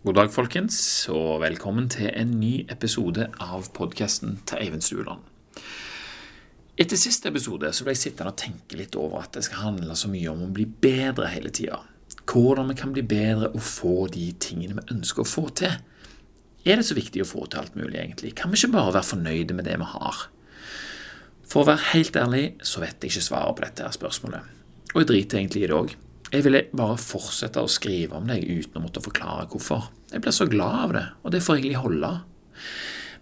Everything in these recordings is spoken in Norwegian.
God dag, folkens, og velkommen til en ny episode av podkasten til Eivind Stueland. Etter siste episode så ble jeg sittende og tenke litt over at det skal handle så mye om å bli bedre hele tida. Hvordan vi kan bli bedre og få de tingene vi ønsker å få til. Er det så viktig å få til alt mulig, egentlig? Kan vi ikke bare være fornøyde med det vi har? For å være helt ærlig så vet jeg ikke svaret på dette spørsmålet. Og jeg driter egentlig i det òg. Jeg ville bare fortsette å skrive om deg uten å måtte forklare hvorfor. Jeg blir så glad av det, og det får egentlig holde.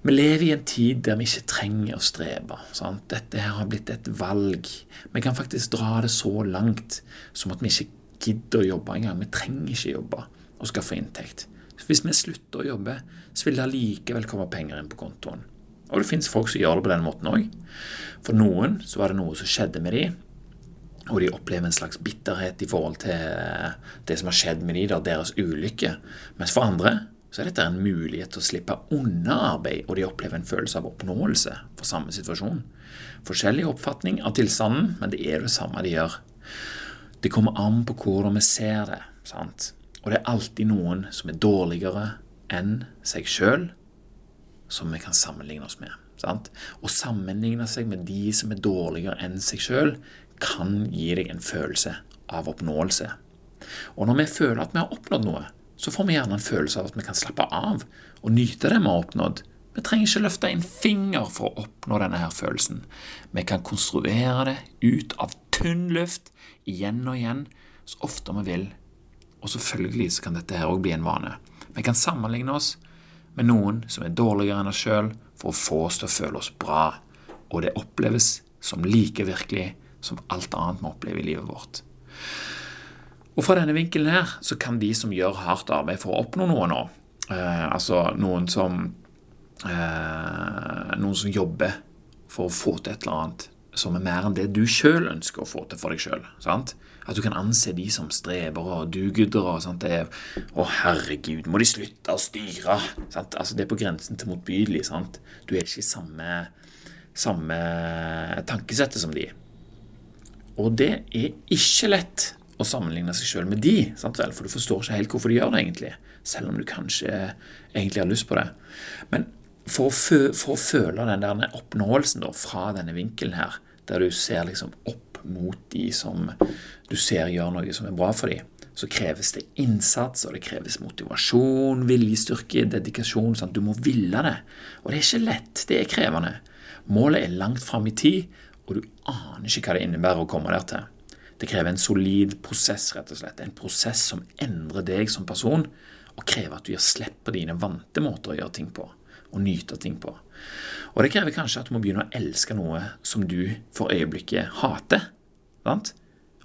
Vi lever i en tid der vi ikke trenger å strebe. Sant? Dette her har blitt et valg. Vi kan faktisk dra det så langt som at vi ikke gidder å jobbe engang. Vi trenger ikke jobbe og skaffe inntekt. Hvis vi slutter å jobbe, så vil det allikevel komme penger inn på kontoen. Og det finnes folk som gjør det på den måten òg. For noen så var det noe som skjedde med dem, og de opplever en slags bitterhet i forhold til eh, det som har skjedd med de, deres ulykke. Mens for andre så er dette en mulighet til å slippe unna arbeid, og de opplever en følelse av oppnåelse for samme situasjon. Forskjellig oppfatning av tilstanden, men det er det samme de gjør. Det kommer an på hvordan vi ser det, sant? og det er alltid noen som er dårligere enn seg sjøl, som vi kan sammenligne oss med. Sant? Å sammenligne seg med de som er dårligere enn seg sjøl, kan gi deg en følelse av oppnåelse. Og når vi føler at vi har oppnådd noe, så får vi gjerne en følelse av at vi kan slappe av og nyte det vi har oppnådd. Vi trenger ikke løfte en finger for å oppnå denne her følelsen. Vi kan konstruere det ut av tynn luft igjen og igjen så ofte vi vil. Og selvfølgelig så kan dette her òg bli en vane. Vi kan sammenligne oss med noen som er dårligere enn oss sjøl, for å få oss til å føle oss bra. Og det oppleves som like virkelig som alt annet vi opplever i livet vårt. Og Fra denne vinkelen her så kan de som gjør hardt arbeid for å oppnå noe nå, eh, altså noen som, eh, noen som jobber for å få til et eller annet som er mer enn det du sjøl ønsker å få til for deg sjøl. At du kan anse de som strevere og er, å, herregud, må de slutte å styre? Sant? Altså, det er på grensen til motbydelig. Sant? Du er ikke i samme, samme tankesettet som de. Og det er ikke lett å sammenligne seg sjøl med de, for du forstår ikke helt hvorfor de gjør det, egentlig. Selv om du kanskje egentlig har lyst på det. Men for å, for å føle den der oppnåelsen da, fra denne vinkelen her, der du ser liksom opp mot de som du ser gjør noe som er bra for dem, så kreves det innsats, og det kreves motivasjon, viljestyrke, dedikasjon. Sant? Du må ville det. Og det er ikke lett. Det er krevende. Målet er langt fram i tid, og du aner ikke hva det innebærer å komme der til. Det krever en solid prosess, rett og slett. En prosess som endrer deg som person, og krever at du gir slipp på dine vante måter å gjøre ting på, og nyte ting på. Og det krever kanskje at du må begynne å elske noe som du for øyeblikket hater. Sant?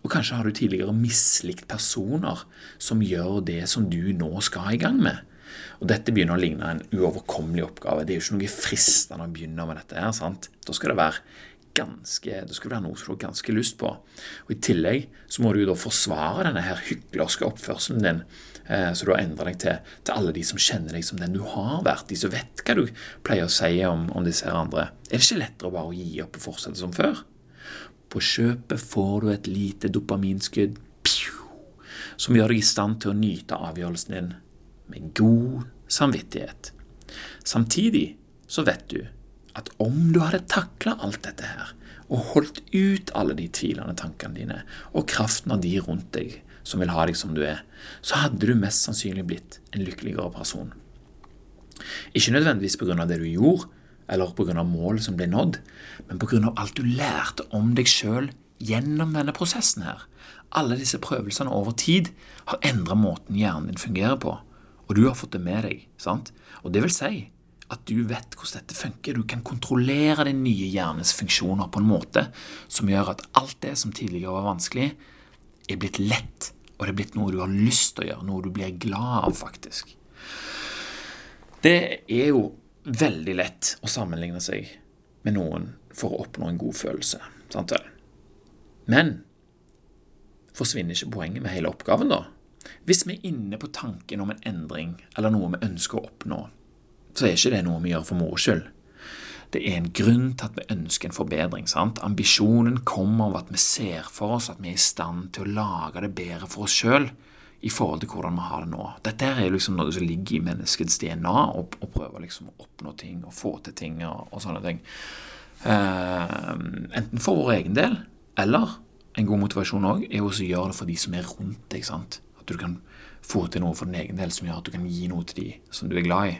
Og kanskje har du tidligere mislikt personer som gjør det som du nå skal i gang med. Og Dette begynner å ligne en uoverkommelig oppgave. Det er jo ikke noe fristende å begynne med dette. her, sant? Da skal det være ganske, det skulle være noe som du har ganske lyst på. Og I tillegg så må du jo da forsvare denne her hyklerske oppførselen din, eh, så du har endret deg til, til, alle de som kjenner deg som den du har vært, de som vet hva du pleier å si om, om disse her andre. Er det ikke lettere bare å gi opp og fortsette som før? På kjøpet får du et lite dopaminskudd som gjør deg i stand til å nyte avgjørelsen din med god samvittighet. Samtidig så vet du at om du hadde takla alt dette her, og holdt ut alle de tvilende tankene dine, og kraften av de rundt deg som vil ha deg som du er, så hadde du mest sannsynlig blitt en lykkeligere person. Ikke nødvendigvis av det du gjorde, eller på grunn av mål som ble nådd, men av alt du lærte om deg sjøl gjennom denne prosessen her. Alle disse prøvelsene over tid har endra måten hjernen din fungerer på, og du har fått det med deg. sant? Og det vil si at du vet hvordan dette funker. Du kan kontrollere din nye hjernes funksjoner på en måte som gjør at alt det som tidligere var vanskelig, er blitt lett, og det er blitt noe du har lyst til å gjøre, noe du blir glad av, faktisk. Det er jo veldig lett å sammenligne seg med noen for å oppnå en god følelse. Sant vel? Men forsvinner ikke poenget med hele oppgaven, da? Hvis vi er inne på tanken om en endring eller noe vi ønsker å oppnå, så er ikke det noe vi gjør for moro skyld. Det er en grunn til at vi ønsker en forbedring. sant? Ambisjonen kommer av at vi ser for oss at vi er i stand til å lage det bedre for oss sjøl i forhold til hvordan vi har det nå. Dette er liksom noe som ligger i menneskets DNA, å prøve liksom å oppnå ting og få til ting og, og sånne ting. Uh, enten for vår egen del, eller en god motivasjon òg, er å gjøre det for de som er rundt deg. sant? At du kan få til noe for din egen del som gjør at du kan gi noe til de som du er glad i.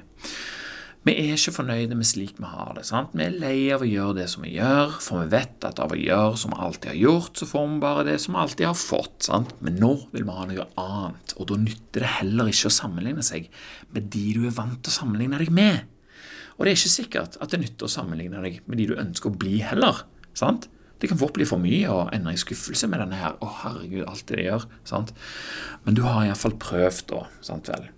Vi er ikke fornøyde med slik vi har det. sant? Vi er lei av å gjøre det som vi gjør, for vi vet at av å gjøre som vi alltid har gjort, så får vi bare det som vi alltid har fått. sant? Men nå vil vi ha noe annet, og da nytter det heller ikke å sammenligne seg med de du er vant til å sammenligne deg med. Og det er ikke sikkert at det nytter å sammenligne deg med de du ønsker å bli heller. sant? Det kan fort bli for mye og ende i skuffelse med denne her. Å, herregud, alt det de gjør. sant? Men du har iallfall prøvd, da, sant vel?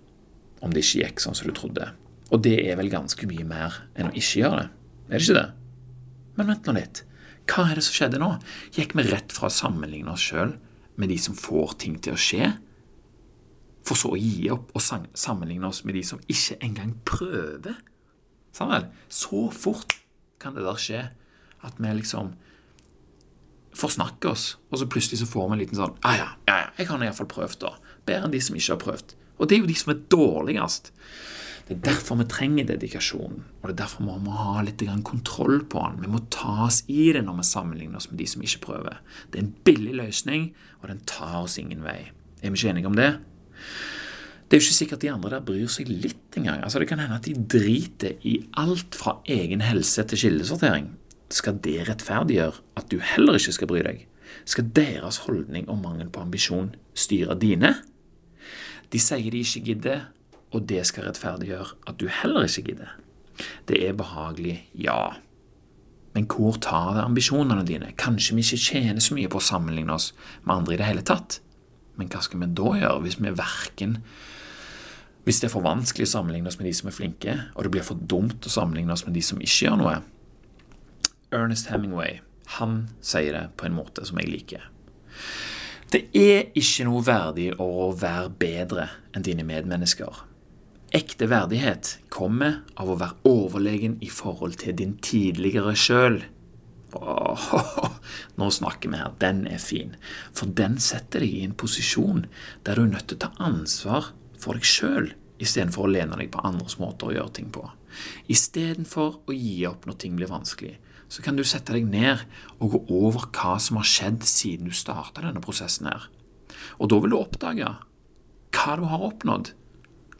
Om det ikke gikk sånn som du trodde. Og det er vel ganske mye mer enn å ikke gjøre det. Er det ikke det? Men vent nå litt. Hva er det som skjedde nå? Gikk vi rett fra å sammenligne oss sjøl med de som får ting til å skje, for så å gi opp og sammenligne oss med de som ikke engang prøver? Sånn? Så fort kan det der skje at vi liksom forsnakker oss, og så plutselig så får vi en liten sånn ah, ja, ja, ja, jeg har iallfall prøvd, da. Bedre enn de som ikke har prøvd. Og det er jo de som er dårligst. Det er derfor vi trenger dedikasjon, og det er derfor vi må ha litt kontroll på den. Vi må ta oss i det når vi sammenligner oss med de som ikke prøver. Det er en billig løsning, og den tar oss ingen vei. Er vi ikke enige om det? Det er jo ikke sikkert de andre der bryr seg litt engang. Altså, det kan hende at de driter i alt fra egen helse til kildesortering. Skal det rettferdiggjøre at du heller ikke skal bry deg? Skal deres holdning og mangel på ambisjon styre dine? De sier de ikke gidder, og det skal rettferdiggjøre at du heller ikke gidder. Det er behagelig, ja. Men hvor tar det ambisjonene dine? Kanskje vi ikke tjener så mye på å sammenligne oss med andre i det hele tatt? Men hva skal vi da gjøre hvis vi verken Hvis det er for vanskelig å sammenligne oss med de som er flinke, og det blir for dumt å sammenligne oss med de som ikke gjør noe? Ernest Hemingway han sier det på en måte som jeg liker. Det er ikke noe verdig å være bedre enn dine medmennesker. Ekte verdighet kommer av å være overlegen i forhold til din tidligere sjøl. Nå snakker vi her. Den er fin. For den setter deg i en posisjon der du er nødt til å ta ansvar for deg sjøl, istedenfor å lene deg på andres måter å gjøre ting på. Istedenfor å gi opp når ting blir vanskelig, så kan du sette deg ned og gå over hva som har skjedd siden du starta denne prosessen her. Og da vil du oppdage hva du har oppnådd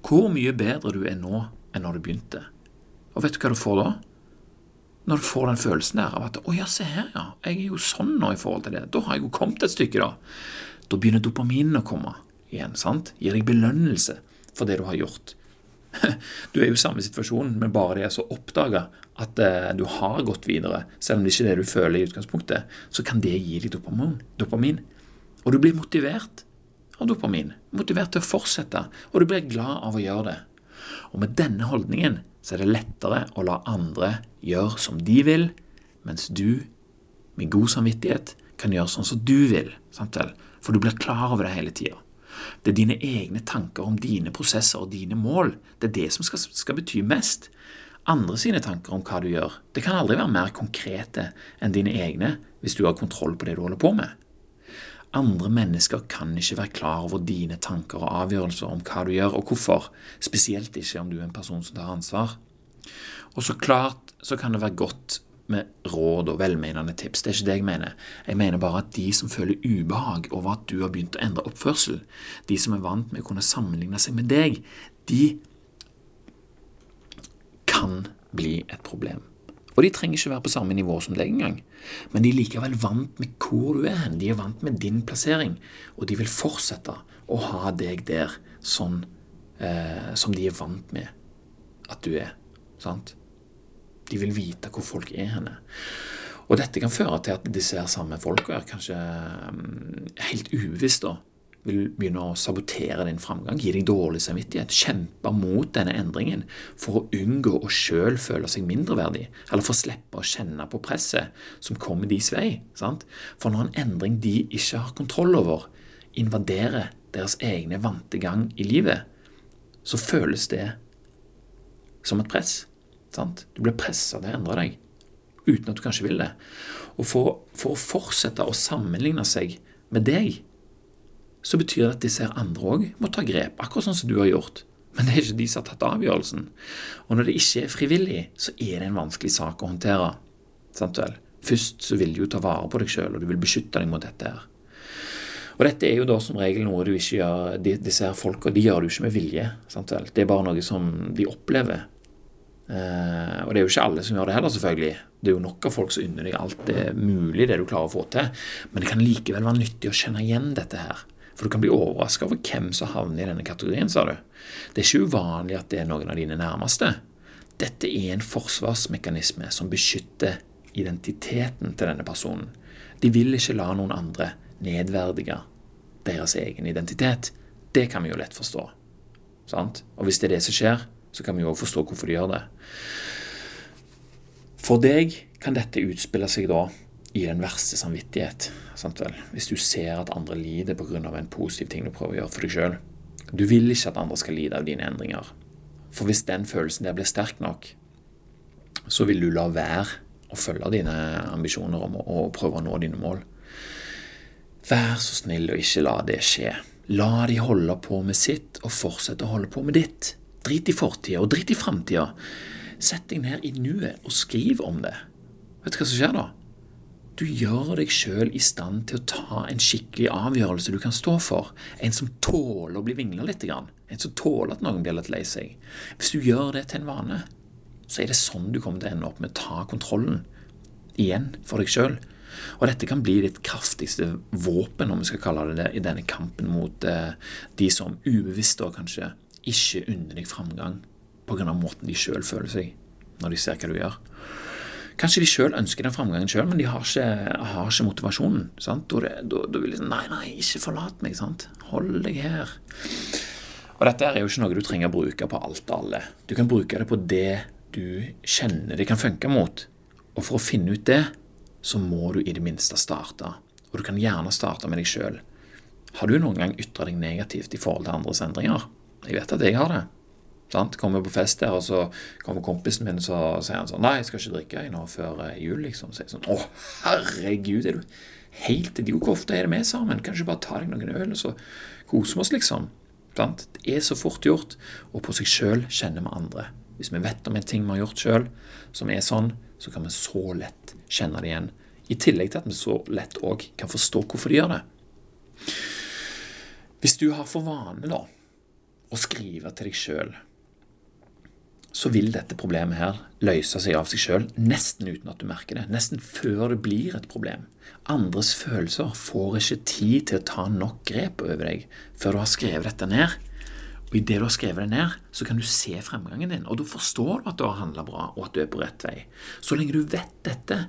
hvor mye bedre du er nå enn når du begynte. Og vet du hva du får da? Når du får den følelsen der av at 'Å ja, se her, ja. Jeg er jo sånn nå i forhold til det.' Da har jeg jo kommet et stykke, da. Da begynner dopaminen å komme igjen. sant? Gir deg belønnelse for det du har gjort. Du er jo i samme situasjon, men bare det å oppdage at eh, du har gått videre, selv om det ikke er det du føler i utgangspunktet, så kan det gi deg dopamin. dopamin. Og du blir motivert av dopamin, motivert til å fortsette, og du blir glad av å gjøre det. Og med denne holdningen så er det lettere å la andre gjøre som de vil, mens du med god samvittighet kan gjøre sånn som du vil, for du blir klar over det hele tida. Det er dine egne tanker om dine prosesser og dine mål. Det er det som skal, skal, bety mest. Andre sine tanker om hva du gjør, det kan aldri være mer konkrete enn dine egne hvis du har kontroll på det du holder på med. Andre mennesker kan ikke være klar over dine tanker og avgjørelser om hva du gjør og hvorfor, spesielt ikke om du er en person som tar ansvar. Og så klart så kan det være godt med råd og velmenende tips. Det er ikke det jeg mener. Jeg mener bare at de som føler ubehag over at du har begynt å endre oppførsel, de som er vant med å kunne sammenligne seg med deg, de kan bli et problem. Og de trenger ikke være på samme nivå som deg engang. Men de er likevel vant med hvor du er hen. De er vant med din plassering, og de vil fortsette å ha deg der sånn eh, som de er vant med at du er. Sant? De vil vite hvor folk er henne. Og dette kan føre til at disse samme folka kanskje um, helt ubevisst da, vil begynne å sabotere din framgang, gi deg dårlig samvittighet, kjempe mot denne endringen for å unngå å sjøl føle seg mindreverdig, eller for å slippe å kjenne på presset som kommer deres vei. Sant? For når en endring de ikke har kontroll over, invaderer deres egne vante gang i livet, så føles det som et press. Sant? Du blir pressa til å endre deg uten at du kanskje vil det. Og for, for å fortsette å sammenligne seg med deg, så betyr det at disse andre òg må ta grep, akkurat sånn som du har gjort. Men det er ikke de som har tatt avgjørelsen. Og når det ikke er frivillig, så er det en vanskelig sak å håndtere. Sant vel? Først så vil du jo ta vare på deg sjøl, og du vil beskytte deg mot dette her. Og dette er jo da som regel noe du ikke gjør de, Disse her folka de gjør det jo ikke med vilje. Sant vel? Det er bare noe som de opplever. Eh, og det er jo ikke alle som gjør det heller, selvfølgelig. Det er jo nok av folk som unner deg alt det mulig det du klarer å få til. Men det kan likevel være nyttig å kjenne igjen dette her. For du kan bli overraska over hvem som havner i denne kategorien, sa du. Det er ikke uvanlig at det er noen av dine nærmeste. Dette er en forsvarsmekanisme som beskytter identiteten til denne personen. De vil ikke la noen andre nedverdige deres egen identitet. Det kan vi jo lett forstå. Sant? Og hvis det er det som skjer, så kan vi jo forstå hvorfor de gjør det. For deg kan dette utspille seg da i den verste samvittighet. Hvis du ser at andre lider pga. en positiv ting du prøver å gjøre for deg sjøl. Du vil ikke at andre skal lide av dine endringer. For hvis den følelsen der blir sterk nok, så vil du la være å følge dine ambisjoner om å, prøve å nå dine mål. Vær så snill og ikke la det skje. La de holde på med sitt, og fortsette å holde på med ditt. Drit i fortida, og drit i framtida. Sett deg ned i nuet og skriv om det. Vet du hva som skjer da? Du gjør deg sjøl i stand til å ta en skikkelig avgjørelse du kan stå for. En som tåler å bli vingla litt. En som tåler at noen blir litt lei seg. Hvis du gjør det til en vane, så er det sånn du kommer til å ende opp med å ta kontrollen igjen for deg sjøl. Og dette kan bli ditt kraftigste våpen, om vi skal kalle det det, i denne kampen mot eh, de som ubevisst og kanskje ikke unner deg framgang pga. måten de sjøl føler seg når de ser hva du gjør. Kanskje de sjøl ønsker den framgangen sjøl, men de har ikke, har ikke motivasjonen. Sant? Da, vil de sånn nei, nei, ikke forlat meg. Sant? Hold deg her. Og dette er jo ikke noe du trenger å bruke på alt og alle. Du kan bruke det på det du kjenner det kan funke mot. Og for å finne ut det, så må du i det minste starte. Og du kan gjerne starte med deg sjøl. Har du noen gang ytra deg negativt i forhold til andres endringer? Jeg vet at jeg har det. Sant? Kommer på fest der, og så kommer kompisen min og sier han sånn Nei, jeg skal ikke drikke nå før eh, jul, liksom. Så jeg sånn Å, herregud, er du helt idiot? Hvor ofte er det vi sammen? Kan ikke bare ta deg noen øl, og så koser vi oss, liksom? Sant? Det er så fort gjort, og på seg sjøl kjenner vi andre. Hvis vi vet om en ting vi har gjort sjøl som er sånn, så kan vi så lett kjenne det igjen. I tillegg til at vi så lett òg kan forstå hvorfor de gjør det. Hvis du har for vane, da, å skrive til deg sjøl så vil dette problemet her løse seg av seg sjøl, nesten uten at du merker det. Nesten før det blir et problem. Andres følelser får ikke tid til å ta nok grep over deg før du har skrevet dette ned. Og Idet du har skrevet det ned, så kan du se fremgangen din, og da forstår du at du har handla bra, og at du er på rett vei. Så lenge du vet dette,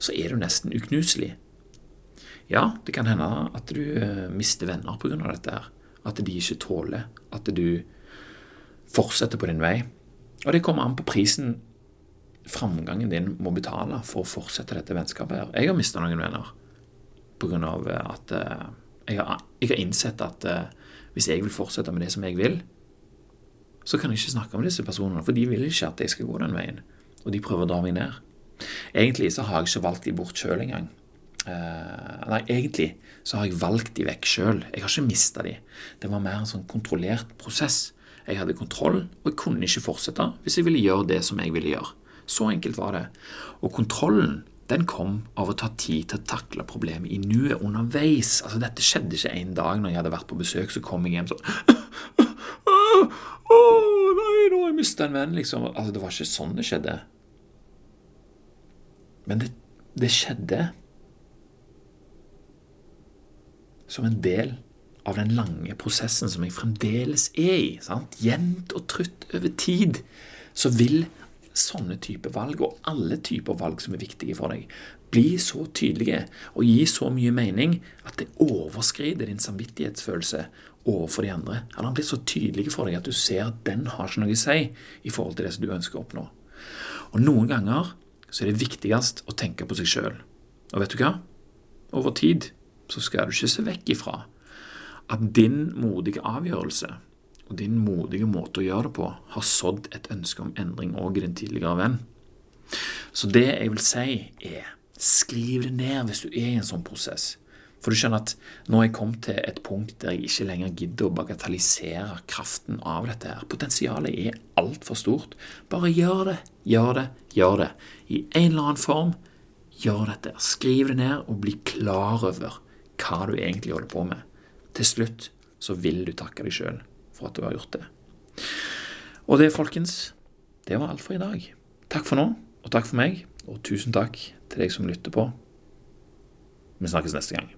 så er du nesten uknuselig. Ja, det kan hende at du eh, mister venner pga. dette. At de ikke tåler at du fortsetter på din vei. Og det kommer an på prisen framgangen din må betale for å fortsette dette vennskapet. her. Jeg har mista noen venner pga. at uh, jeg, har, jeg, har, innsett at uh, hvis jeg vil fortsette med det som jeg vil, så kan jeg ikke snakke med disse personene, for de vil ikke at jeg skal gå den veien. Og de prøver å dra meg ned. Egentlig så har jeg ikke valgt de bort sjøl engang. Uh, nei, egentlig så har jeg valgt de vekk sjøl. Jeg har ikke mista de. Det var mer en sånn kontrollert prosess. Jeg hadde kontroll, og jeg kunne ikke fortsette hvis jeg ville gjøre det som jeg ville gjøre. Så enkelt var det. Og kontrollen den kom av å ta tid til å takle problemet i nuet underveis. Altså, Dette skjedde ikke en dag når jeg hadde vært på besøk, så kom jeg hjem sånn Å, nei, nå har jeg mista en venn, liksom. Altså, Det var ikke sånn det skjedde. Men det, det skjedde som en del av den lange prosessen som jeg fremdeles er i, sant? jevnt og trutt over tid, så vil sånne typer valg, og alle typer valg som er viktige for deg, bli så tydelige og gi så mye mening at det overskrider din samvittighetsfølelse overfor de andre. Eller han blir så tydelig for deg at du ser at den har ikke noe å si i forhold til det som du ønsker å oppnå. Og noen ganger så er det viktigst å tenke på seg sjøl. Og vet du hva? Over tid så skal du ikke se vekk ifra at din modige avgjørelse og din modige måte å gjøre det på har sådd et ønske om endring òg i din tidligere venn. Så det jeg vil si, er skriv det ned hvis du er i en sånn prosess. For du skjønner at nå er jeg kommet til et punkt der jeg ikke lenger gidder å bagatellisere kraften av dette her. Potensialet er altfor stort. Bare gjør det, gjør det, gjør det. I en eller annen form, gjør dette. Skriv det ned og bli klar over hva du egentlig holder på med. Til slutt så vil du takke deg sjøl for at du har gjort det. Og det, folkens, det var alt for i dag. Takk for nå, og takk for meg, og tusen takk til deg som lytter på. Vi snakkes neste gang.